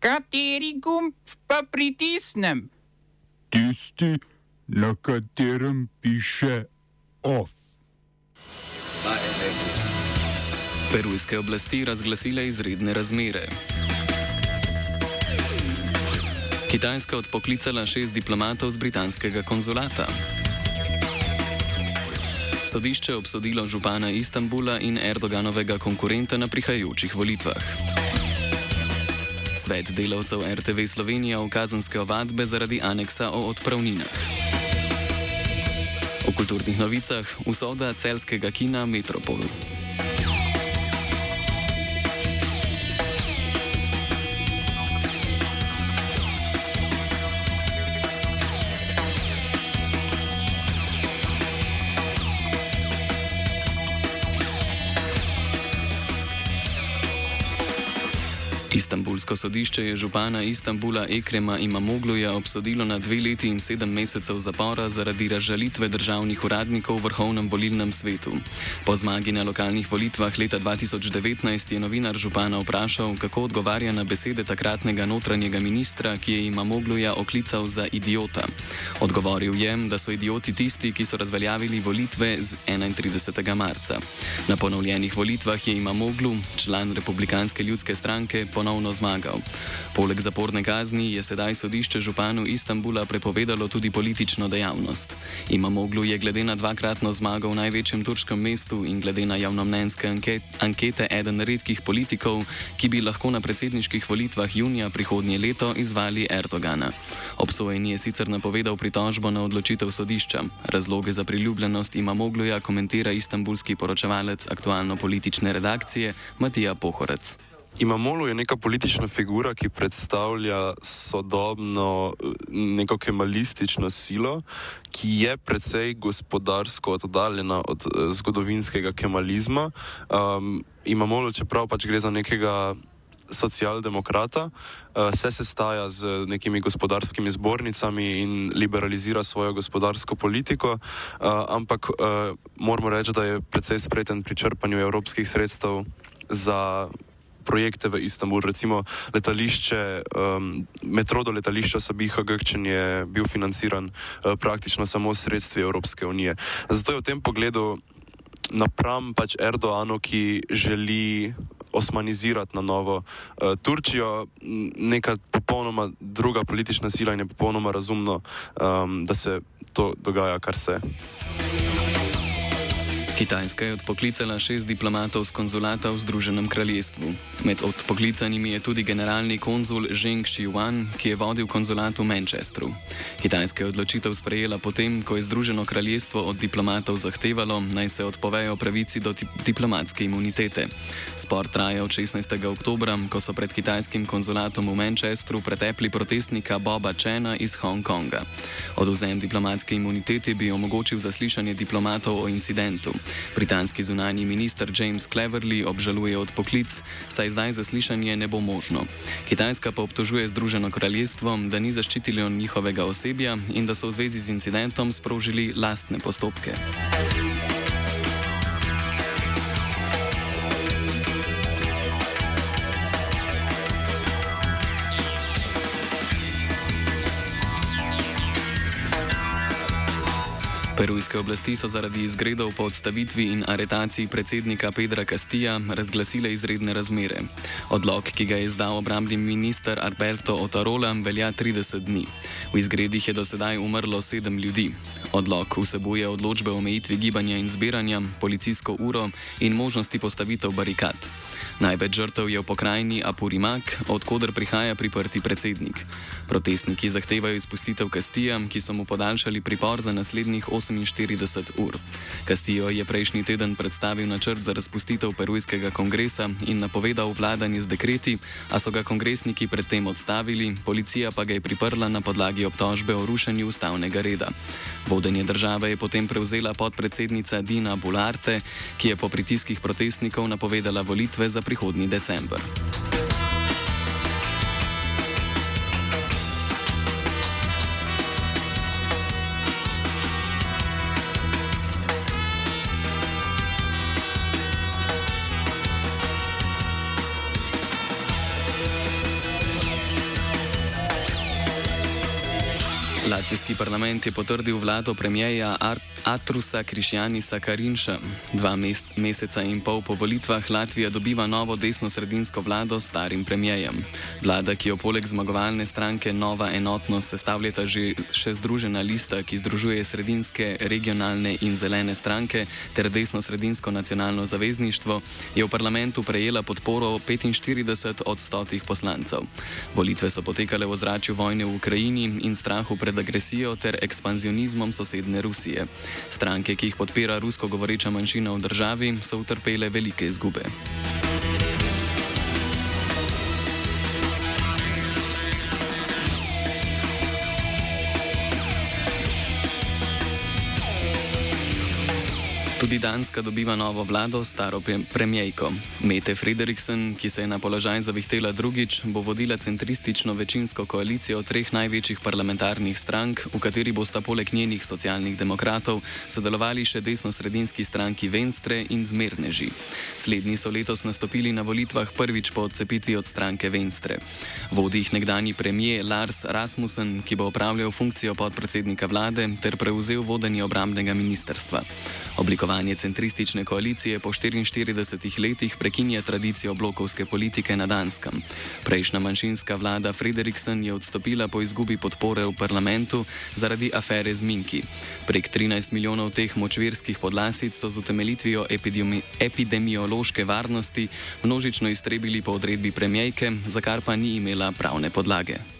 Kateri gumb pa pritisnem? Tisti, na katerem piše OF. Perujske oblasti razglasile izredne razmere. Kitajska odpoklicala šest diplomatov z britanskega konzulata. Sodišče obsodilo župana Istanbula in Erdoganovega konkurenta na prihajajočih volitvah. Svet delavcev RTV Slovenija v kazanske ovadbe zaradi aneksa o odpravninah. V kulturnih novicah usoda celskega kina Metropol. Istanbulsko sodišče je župana Istanbula Ekrema Imamogluja obsodilo na dve leti in sedem mesecev zapora zaradi razžalitve državnih uradnikov v vrhovnem volilnem svetu. Po zmagi na lokalnih volitvah leta 2019 je novinar župana vprašal, kako odgovarja na besede takratnega notranjega ministra, ki je Imamogluja oklical za idiota. Odgovoril je, da so idioti tisti, ki so razveljavili volitve z 31. marca. Na ponovljenih volitvah je Imamoglu, član Republikanske ljudske stranke, ponovno zmagal. Poleg zaporne kazni je sedaj sodišče županu Istanbula prepovedalo tudi politično dejavnost. Imamoglu je glede na dvakratno zmago v največjem turškem mestu in glede na javnomnenjske anket, ankete eden redkih politikov, ki bi lahko na predsedniških volitvah junija prihodnje leto izvali Erdogana. Obsojeni je sicer napovedal pritožbo na odločitev sodišča. Razloge za priljubljenost Imamogluja komentira istambulski poročevalec aktualno politične redakcije Matija Pohorec. Imamolo je neka politična figura, ki predstavlja sodobno, neko kemalistično silo, ki je precej gospodarsko oddaljena od uh, zgodovinskega kemalizma. Um, Imamolo, čeprav pač gre za nekega socialdemokrata, uh, se sestaja z nekimi gospodarskimi zbornicami in liberalizira svojo gospodarsko politiko, uh, ampak moramo reči, da je precej spreten pri črpanju evropskih sredstev za projekte v Istanbulu, recimo letališče, um, metro do letališča Sabiha Grčen je bil financiran uh, praktično samo sredstvi Evropske unije. Zato je v tem pogledu napram pač Erdoanu, ki želi osmanizirati na novo uh, Turčijo, neka popolnoma druga politična sila in je popolnoma razumno, um, da se to dogaja, kar se. Kitajska je odpoklicala šest diplomatov z konzulata v Združenem kraljestvu. Med odpoklicanimi je tudi generalni konzul Zheng Xiuan, ki je vodil konzulat v Manchestru. Kitajska je odločitev sprejela potem, ko je Združeno kraljestvo od diplomatov zahtevalo, naj se odpovejo pravici do diplomatske imunitete. Spor traja od 16. oktobra, ko so pred kitajskim konzulatom v Manchestru pretepli protestnika Boba Chena iz Hongkonga. Odvzem diplomatske imunitete bi omogočil zaslišanje diplomatov o incidentu. Britanski zunani minister James Cleverly obžaluje odpoklic, saj zdaj zaslišanje ne bo možno. Kitajska pa obtožuje Združeno kraljestvo, da ni zaščitilo njihovega osebja in da so v zvezi z incidentom sprožili lastne postopke. Perujske oblasti so zaradi izgredov po odstavitvi in aretaciji predsednika Pedra Castilla razglasile izredne razmere. Odlog, ki ga je izdal obrambni minister Alberto Otarola, velja 30 dni. V izgredih je do sedaj umrlo sedem ljudi. Odlog vsebuje odločbe o omejitvi gibanja in zbiranja, policijsko uro in možnosti postavitev barikad. Največ žrtev je v pokrajini Apurimak, odkuder prihaja priprti predsednik. Protestniki zahtevajo izpustitev Kastija, ki so mu podaljšali pripor za naslednjih 48 ur. Kastijo je prejšnji teden predstavil načrt za razpustitev perujskega kongresa in napovedal vladanje z dekreti, a so ga kongresniki predtem odstavili, policija pa ga je priprla na podlagi obtožbe o rušenju ustavnega reda. Vodenje države je potem prevzela podpredsednica Dina Bularte, ki je po pritiskih protestnikov napovedala volitve za prihodnji december. Latvijski parlament je potrdil vlado premijeja Atrusa Krišjanisa Karinša. Dva mes meseca in pol po volitvah Latvija dobiva novo desno-sredinsko vlado s starim premijejem. Vlada, ki jo poleg zmagovalne stranke Nova enotnost sestavljata že še združena lista, ki združuje sredinske, regionalne in zelene stranke ter desno-sredinsko nacionalno zavezništvo, je v parlamentu prejela podporo 45 od 100 poslancev. Volitve so potekale v ozračju vojne v Ukrajini in strahu pred agresijo ter ekspanzionizmom sosedne Rusije. Stranke, ki jih podpira rusko govoreča manjšina v državi, so utrpele velike izgube. Tudi Danska dobiva novo vlado, staro premijejko. Mete Frederiksen, ki se je na položaj zavihtela drugič, bo vodila centristično večinsko koalicijo treh največjih parlamentarnih strank, v kateri bosta poleg njenih socialnih demokratov sodelovali še desno-sredinski stranki Venstre in Zmerneži. Slednji so letos nastopili na volitvah prvič po odcepitvi od stranke Venstre. Vodi jih nekdani premijer Lars Rasmussen, ki bo opravljal funkcijo podpredsednika vlade ter prevzel vodenje obramnega ministerstva. Oblikovanje centristične koalicije po 44 letih prekinja tradicijo blokovske politike na Danskem. Prejšnja manjšinska vlada Frederiksen je odstopila po izgubi podpore v parlamentu zaradi afere z Minki. Prek 13 milijonov teh močvirskih podlasic so z utemelitvijo epidemi epidemiološke varnosti množično iztrebili po odredbi premijejke, za kar pa ni imela pravne podlage.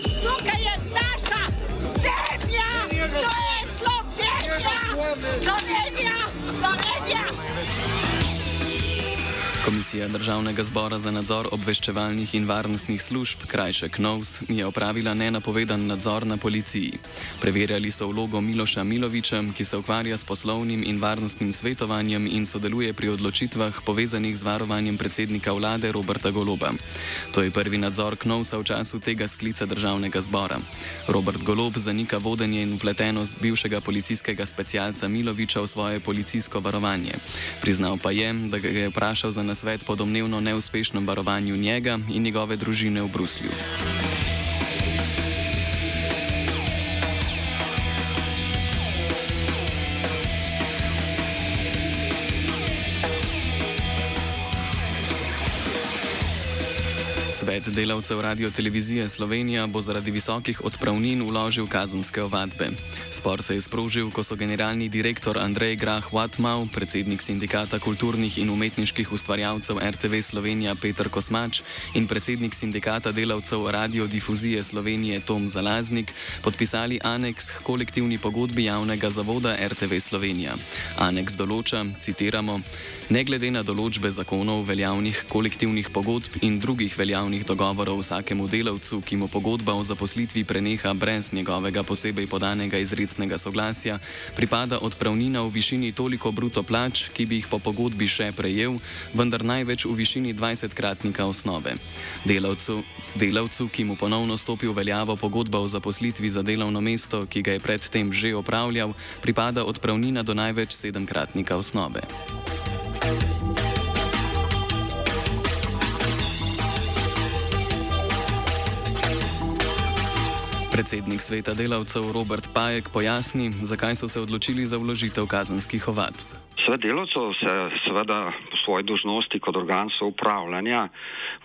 Slovenija, Slovenija. Komisija Državnega zbora za nadzor obveščevalnih in varnostnih služb, krajše KNOVS, je opravila nenapovedan nadzor na policiji. Preverjali so vlogo Miloša Miloviča, ki se ukvarja s poslovnim in varnostnim svetovanjem in sodeluje pri odločitvah povezanih z varovanjem predsednika vlade Roberta Goloba. To je prvi nadzor KNOVS-a v času tega sklica Državnega zbora. Robert Golob zanika vodenje in upletenost bivšega policijskega specialca Miloviča v svoje policijsko varovanje. Priznal pa je, da ga je vprašal za nasvet po domnevno neuspešnem varovanju njega in njegove družine v Bruslju. Svet delavcev Radio Televizije Slovenija bo zaradi visokih odpravnin uložil kazenske ovadbe. Spor se je sprožil, ko so generalni direktor Andrej Grah Watmau, predsednik sindikata kulturnih in umetniških ustvarjalcev RTV Slovenija Petr Kosmač in predsednik sindikata delavcev radiodifuzije Slovenije Tom Zalaznik podpisali aneks k kolektivni pogodbi javnega zavoda RTV Slovenija. Aneks določa, citiramo, ne glede na določbe zakonov, veljavnih kolektivnih pogodb in drugih veljavnih javnih dogovorov vsakemu delavcu, ki mu pogodba o zaposlitvi preneha brez njegovega posebej podanega izrecnega soglasja, pripada odpravnina v višini toliko bruto plač, ki bi jih po pogodbi še prejel, vendar največ v višini 20-kratnika osnove. Delavcu, delavcu, ki mu ponovno stopi v veljavo pogodba o zaposlitvi za delovno mesto, ki ga je predtem že opravljal, pripada odpravnina do največ 7-kratnika osnove. thank you Predsednik sveta delavcev Robert Pajek pojasni, zakaj so se odločili za vložitev kazenskih ovadb. Svet delavcev se seveda po svoji dožnosti kot organ soupravljanja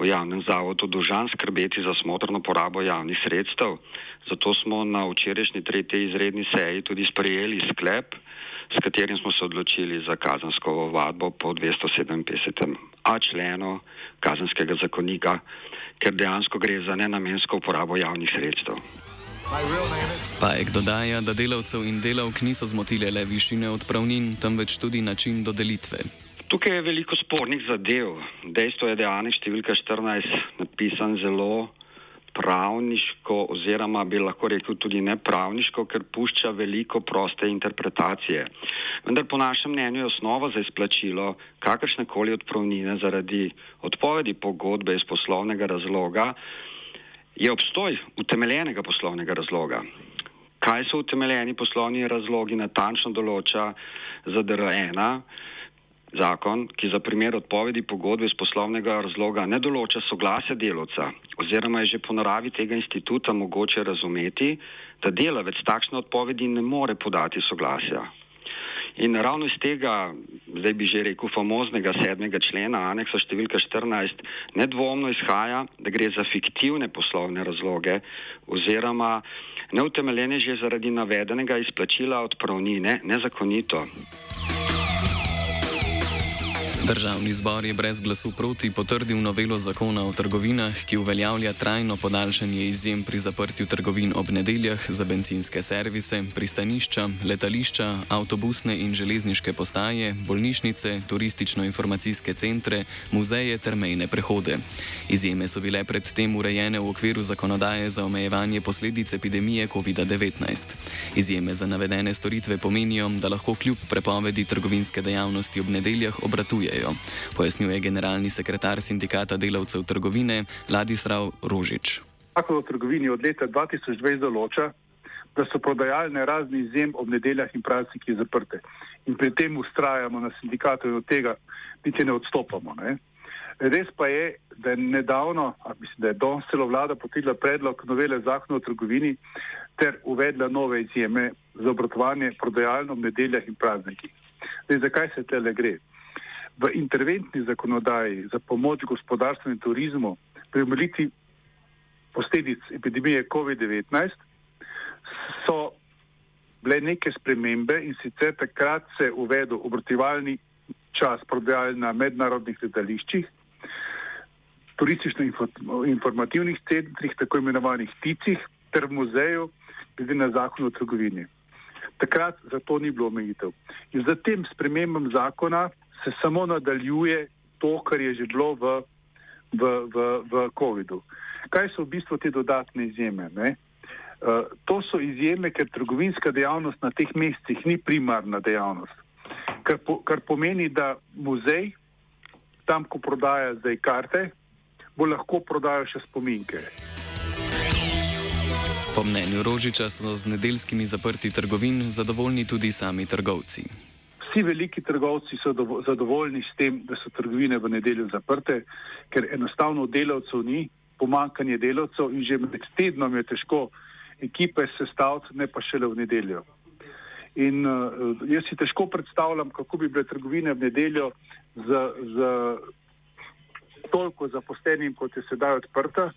v javnem zavodu dožan skrbeti za smotrno porabo javnih sredstev. Zato smo na včerajšnji tretji izredni seji tudi sprejeli sklep, s katerim smo se odločili za kazensko ovadbo po 257. a členu kazenskega zakonika, ker dejansko gre za nenamensko uporabo javnih sredstev. Pajek dodaja, da delavcev in delavk niso zmotile le višine odpravnin, temveč tudi način dodelitve. Tukaj je veliko spornih zadev. Dejstvo je, da je Anek številka 14 napisan zelo pravniško oziroma bi lahko rekel tudi nepravniško, ker pušča veliko proste interpretacije. Vendar po našem mnenju je osnova za izplačilo kakršne koli odpravnine zaradi odpovedi pogodbe iz poslovnega razloga je obstoj utemeljenega poslovnega razloga. Kaj so utemeljeni poslovni razlogi, natančno določa ZDR1, zakon, ki za primer odpovedi pogodbe iz poslovnega razloga ne določa soglasja delovca, oziroma je že po naravi tega instituta mogoče razumeti, da delavec takšne odpovedi ne more podati soglasja. In ravno iz tega, zdaj bi že rekel, famoznega sedmega člena, aneksa številka 14, nedvomno izhaja, da gre za fiktivne poslovne razloge oziroma neutemeljene že zaradi navedenega izplačila odpravnine nezakonito. Državni zbor je brez glasu proti potrdil novelo zakona o trgovinah, ki uveljavlja trajno podaljšanje izjem pri zaprtju trgovin ob nedeljah za benzinske servise, pristanišča, letališča, avtobusne in železniške postaje, bolnišnice, turistično-informacijske centre, muzeje ter mejne prehode. Izjeme so bile predtem urejene v okviru zakonodaje za omejevanje posledic epidemije COVID-19. Izjeme za navedene storitve pomenijo, da lahko kljub prepovedi trgovinske dejavnosti ob nedeljah obratujejo delujejo, pojasnjuje generalni sekretar sindikata delavcev trgovine Ladisrav Rožič. Zakon o trgovini od leta 2020 določa, da so prodajalne razni izjem ob nedeljah in praznikih zaprte. In pri tem ustrajamo na sindikatu in od tega niti ne odstopamo. Ne? Res pa je, da je nedavno, mislim, da je danes celo vlada potrdila predlog novele zakona o trgovini ter uvedla nove izjeme za obratovanje prodajalno ob nedeljah in praznikih. Zdaj, zakaj se tele gre? V interventni zakonodaji za pomoč gospodarstvu in turizmu pri omilitvi posledic epidemije COVID-19 so bile neke spremembe in sicer takrat se uvedel obrativalni čas prodajal na mednarodnih letališčih, turistično-informativnih centrih, tako imenovanih ticih ter v muzeju, glede na zakon o trgovini. Takrat za to ni bilo omejitev. In za tem spremembam zakona se samo nadaljuje to, kar je že bilo v, v, v, v COVID-u. Kaj so v bistvu te dodatne izjeme? Uh, to so izjeme, ker trgovinska dejavnost na teh mestih ni primarna dejavnost. Kar, po, kar pomeni, da muzej, tam, ko prodaja zdaj karte, bo lahko prodajal še spominke. Po mnenju Rožiča so z nedeljskimi zaprti trgovin zadovoljni tudi sami trgovci vsi veliki trgovci so zadovoljni s tem, da so trgovine v nedeljo zaprte, ker enostavno delavcev ni, pomankanje delavcev in že med tednom je težko ekipe sestaviti, ne pa šele v nedeljo. In uh, jaz si težko predstavljam, kako bi bile trgovine v nedeljo z, z toliko zaposlenim, kot je sedaj odprta.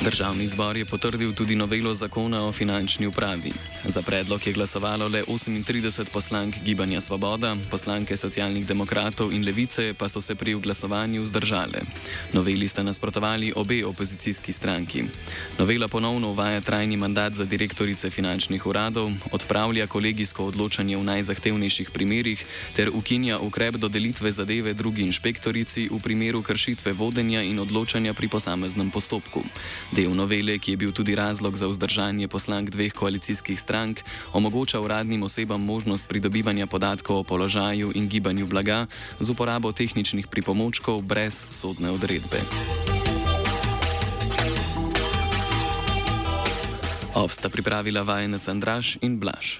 Državni zbor je potrdil tudi novelo zakona o finančni upravi. Za predlog je glasovalo le 38 poslank Gibanja Svoboda, poslanke socialnih demokratov in levice pa so se pri glasovanju vzdržale. Noveli sta nasprotovali obe opozicijski stranki. Novela ponovno uvaja trajni mandat za direktorice finančnih uradov, odpravlja kolegijsko odločanje v najzahtevnejših primerjih ter ukinja ukrep dodelitve zadeve drugi inšpektorici v primeru kršitve vodenja in odločanja pri posameznem postopku. Del novele, ki je bil tudi razlog za vzdržanje poslank dveh koalicijskih strank, omogoča uradnim osebam možnost pridobivanja podatkov o položaju in gibanju blaga z uporabo tehničnih pripomočkov brez sodne odredbe. Ovsta pripravila vajenec Andraš in Blaž.